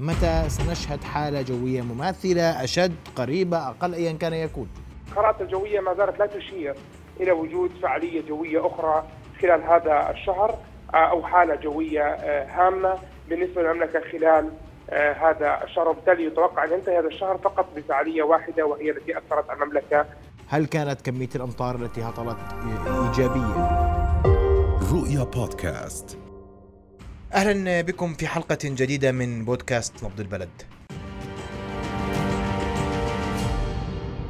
متى سنشهد حالة جوية مماثلة أشد قريبة أقل أيا كان يكون؟ الخرائط الجوية ما زالت لا تشير إلى وجود فعالية جوية أخرى خلال هذا الشهر أو حالة جوية هامة بالنسبة للمملكة خلال هذا الشهر. وبالتالي يتوقع أن ينتهي هذا الشهر فقط بفعالية واحدة وهي التي أثرت على المملكة. هل كانت كمية الأمطار التي هطلت إيجابية؟ رؤيا بودكاست. أهلا بكم في حلقة جديدة من بودكاست نبض البلد.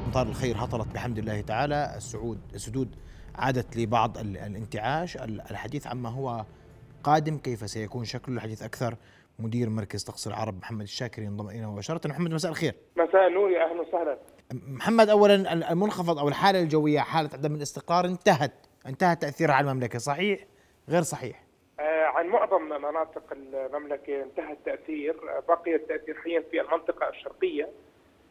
امطار الخير هطلت بحمد الله تعالى، السعود السدود عادت لبعض الانتعاش، الحديث عما هو قادم كيف سيكون شكله؟ الحديث أكثر. مدير مركز طقس العرب محمد الشاكر ينضم إلينا مباشرة. محمد مساء الخير. مساء النور يا أهلا وسهلا. محمد اولا المنخفض أو الحالة الجوية حالة عدم الاستقرار انتهت. انتهى تأثيرها على المملكة صحيح؟ غير صحيح. عن معظم مناطق المملكة انتهى التأثير بقي التأثير حاليا في المنطقة الشرقية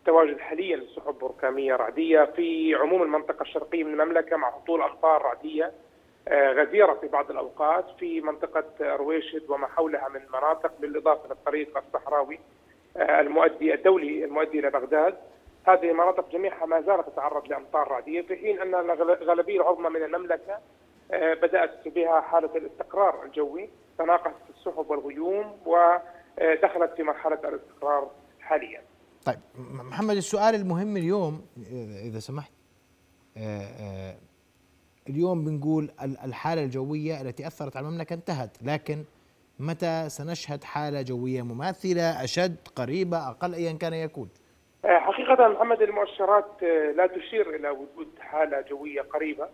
تواجد حاليا لسحب بركانية رعدية في عموم المنطقة الشرقية من المملكة مع هطول أمطار رعدية آه، غزيرة في بعض الأوقات في منطقة رويشد وما حولها من مناطق بالإضافة للطريق الصحراوي آه، المؤدي الدولي المؤدي إلى بغداد. هذه المناطق جميعها ما زالت تتعرض لأمطار رعدية في حين أن الغالبية العظمى من المملكة بدأت بها حالة الاستقرار الجوي تناقصت السحب والغيوم ودخلت في مرحلة الاستقرار حاليا. طيب محمد السؤال المهم اليوم آه، إذا سمحت آه، اليوم بنقول الحالة الجوية التي أثرت على المملكة انتهت لكن متى سنشهد حالة جوية مماثلة أشد قريبة أقل أيا كان يكون؟ حقيقة محمد المؤشرات لا تشير إلى وجود حالة جوية قريبة.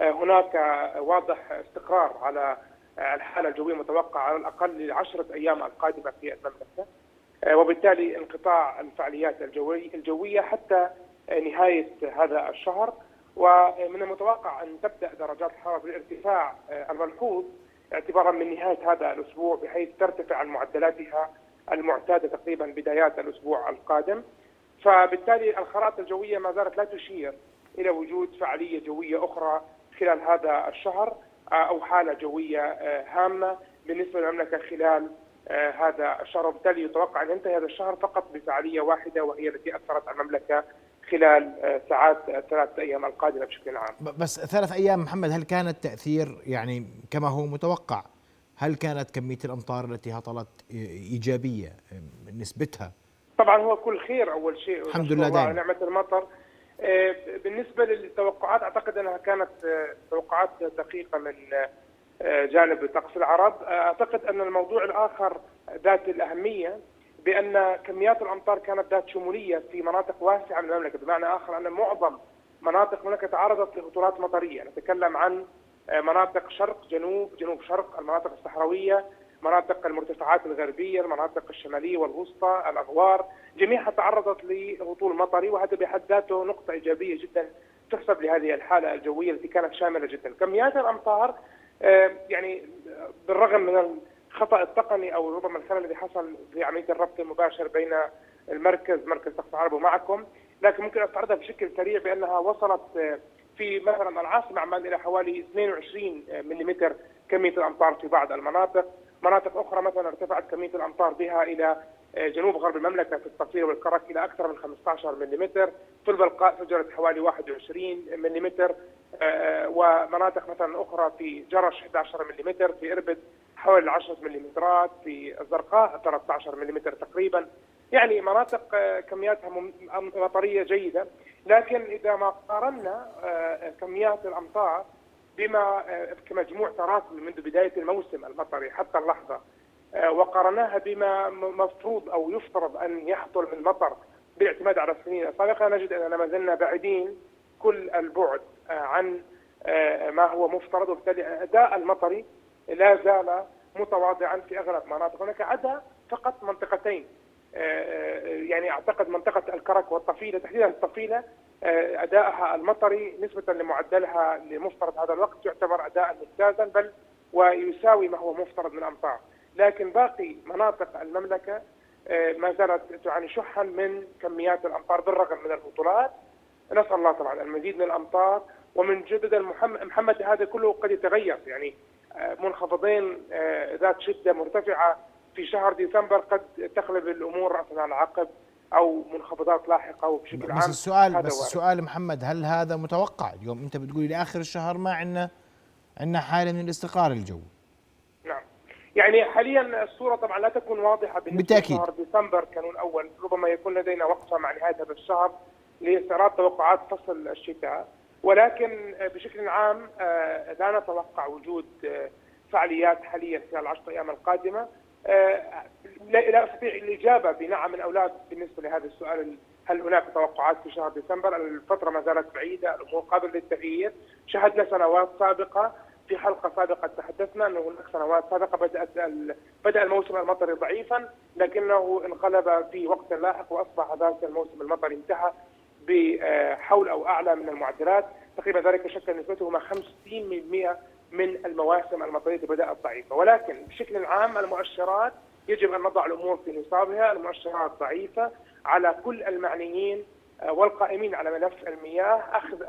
هناك واضح استقرار على الحالة الجوية المتوقعة على الأقل للعشره أيام القادمة في المملكة. وبالتالي انقطاع الفعاليات الجوية حتى نهاية هذا الشهر. ومن المتوقع أن تبدأ درجات الحرارة بالارتفاع الملحوظ اعتبارا من نهاية هذا الأسبوع بحيث ترتفع عن معدلاتها المعتادة تقريبا بدايات الأسبوع القادم. فبالتالي الخرائط الجوية ما زالت لا تشير إلى وجود فعالية جوية أخرى خلال هذا الشهر آه، أو حالة جوية آه، هامة بالنسبة للمملكة خلال آه، هذا الشهر. وبالتالي يتوقع أن ينتهي هذا الشهر فقط بفعالية واحدة وهي التي أثرت على المملكة خلال ساعات ثلاثة أيام القادمة بشكل عام. بس ثلاث أيام محمد هل كان التأثير يعني كما هو متوقع هل كانت كمية الأمطار التي هطلت إيجابية نسبتها؟ طبعا هو كل خير أول شيء. الحمد لله دائما. نعمة المطر. بالنسبة للتوقعات أعتقد أنها كانت آه، توقعات دقيقة من آه، جانب طقس العرب أعتقد أن الموضوع الآخر ذات الأهمية بأن كميات الأمطار كانت ذات شمولية في مناطق واسعة من المملكة. بمعنى آخر أن معظم مناطق المملكه تعرضت لهطولات مطرية. نتكلم عن مناطق شرق جنوب جنوب شرق المناطق الصحراوية مناطق المرتفعات الغربية، المناطق الشمالية والوسطى، الاغوار، جميعها تعرضت لهطول مطري وهذا بحد ذاته نقطة إيجابية جدا تحسب لهذه الحالة الجوية التي كانت شاملة جدا، كميات الأمطار آه، يعني بالرغم من الخطأ التقني أو ربما الخلل الذي حصل في عملية الربط المباشر بين المركز مركز طقس العرب ومعكم، لكن ممكن أستعرضها بشكل سريع بأنها وصلت آه، في مثلا العاصمة عمان إلى حوالي 22 ملم كمية الأمطار في بعض المناطق، مناطق أخرى مثلا ارتفعت كمية الأمطار بها إلى آه، جنوب غرب المملكة في الصفير والكرك إلى أكثر من 15 ملم، في البلقاء سجلت حوالي 21 ملم آه، ومناطق مثلا أخرى في جرش 11 ملم، في إربد حوالي 10 ملم، في الزرقاء 13 ملم تقريبا، يعني مناطق آه، كمياتها مطريه جيدة، لكن إذا ما قارنا كميات الأمطار بما آه، كمجموع تراكمي منذ بداية الموسم المطري حتى اللحظة. آه، وقارناها بما مفروض أو يفترض أن يحصل من مطر بالاعتماد على السنين السابقة. نجد أننا ما زلنا بعيدين كل البعد آه، عن ما هو مفترض. وبالتالي الاداء المطري لا زال متواضعا في أغلب مناطق. هناك عدا فقط منطقتين يعني أعتقد منطقة الكرك والطفيلة تحديدا الطفيلة آه، أدائها المطري نسبة لمعدلها لمفترض هذا الوقت يعتبر أداء ممتازا بل ويساوي ما هو مفترض من أمطار، لكن باقي مناطق المملكة آه، ما زالت تعاني شحا من كميات الأمطار بالرغم من الهطولات نسأل الله طبعا المزيد من الأمطار ومن جدد محمد هذا كله قد يتغير. يعني آه، منخفضين ذات شدة مرتفعة. في شهر ديسمبر قد تقلب الأمور راسا على عقب أو منخفضات لاحقة وبشكل عام بس السؤال بس وارد. السؤال محمد هل هذا متوقع؟ اليوم أنت بتقولي لاخر الشهر ما عندنا عندنا حالة من الاستقرار الجوي. نعم. يعني حاليا الصورة طبعا لا تكون واضحة بالنسبة بالتأكيد. لشهر ديسمبر كانون الأول. ربما يكون لدينا وقفه مع نهاية هذا الشهر لاستعراض توقعات فصل الشتاء. ولكن بشكل عام آه، لا نتوقع وجود آه، فعاليات حاليا خلال العشر أيام القادمة. لا أستطيع الإجابة بنعم من أولاد بالنسبة لهذا السؤال. هل هناك توقعات في شهر ديسمبر؟ الفترة ما زالت بعيدة، الأمور قابلة للتغيير، شهدنا سنوات سابقة. في حلقة سابقة تحدثنا انه هناك سنوات سابقة بدأت بدأ الموسم المطري ضعيفا لكنه انقلب في وقت لاحق وأصبح ذلك الموسم المطري انتهى بحول أو أعلى من المعدلات، تقريبا ذلك شكل نسبته 50% من المواسم المطرية التي بدات ضعيفه، ولكن بشكل عام المؤشرات يجب أن نضع الأمور في نصابها، المؤشرات ضعيفة على كل المعنيين آه، والقائمين على ملف المياه. أخذ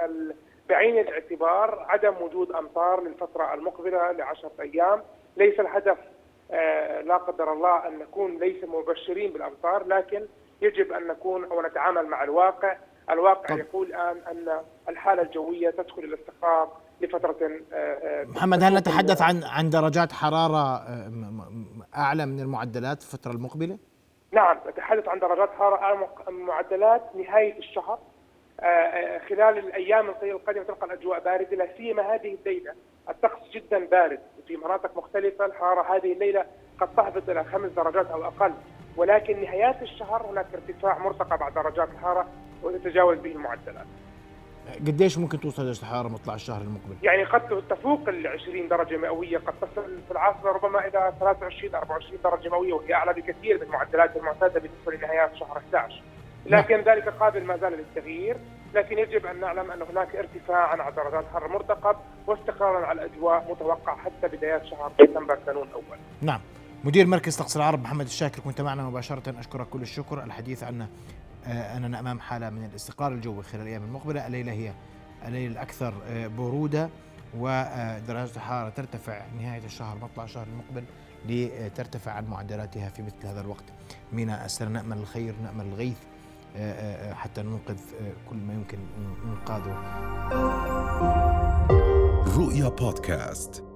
بعين الاعتبار عدم وجود أمطار للفترة المقبلة لعشره أيام، ليس الهدف آه، لا قدر الله أن نكون ليس مبشرين بالأمطار لكن يجب أن نكون أو نتعامل مع الواقع، الواقع. يقول الآن أن الحالة الجوية تدخل إلى استقرار لفترة آه، محمد هل نتحدث عن عن درجات حرارة أعلى من المعدلات في الفترة المقبلة؟ نعم نتحدث عن درجات حرارة أعلى من معدلات نهاية الشهر آه، آه، خلال الأيام القادمة تبقى الأجواء باردة لا سيما هذه الليلة الطقس جدا بارد في مناطق مختلفة الحرارة هذه الليلة قد تهبط إلى خمس درجات أو أقل ولكن نهايات الشهر هناك ارتفاع مرتقى بعد درجات الحرارة وتتجاوز به المعدلات. قديش ممكن توصل درجه الحراره مطلع الشهر المقبل؟ يعني قد تفوق ال 20 درجة مئوية، قد تصل في العاصمه ربما إلى 23 24 درجة مئوية وهي أعلى بكثير من المعدلات المعتادة بالنسبة لنهايات شهر 11. لكن نعم. ذلك قابل ما زال للتغيير، لكن يجب أن نعلم أن هناك ارتفاعا على درجات الحراره مرتقب واستقرارا على الأجواء متوقع حتى بدايات شهر ديسمبر كانون الأول. نعم. مدير مركز طقس العرب محمد الشاكر كنت معنا مباشرة أشكرك كل الشكر الحديث عن آه، اننا امام حالة من الاستقرار الجوي خلال الأيام المقبلة، الليلة هي الليل الأكثر آه، برودة ودرجة الحرارة ترتفع نهاية الشهر مطلع الشهر المقبل لترتفع عن معدلاتها في مثل هذا الوقت. من السنة نأمل الخير نأمل الغيث آه، آه، حتى ننقذ كل ما يمكن إنقاذه رؤيا بودكاست.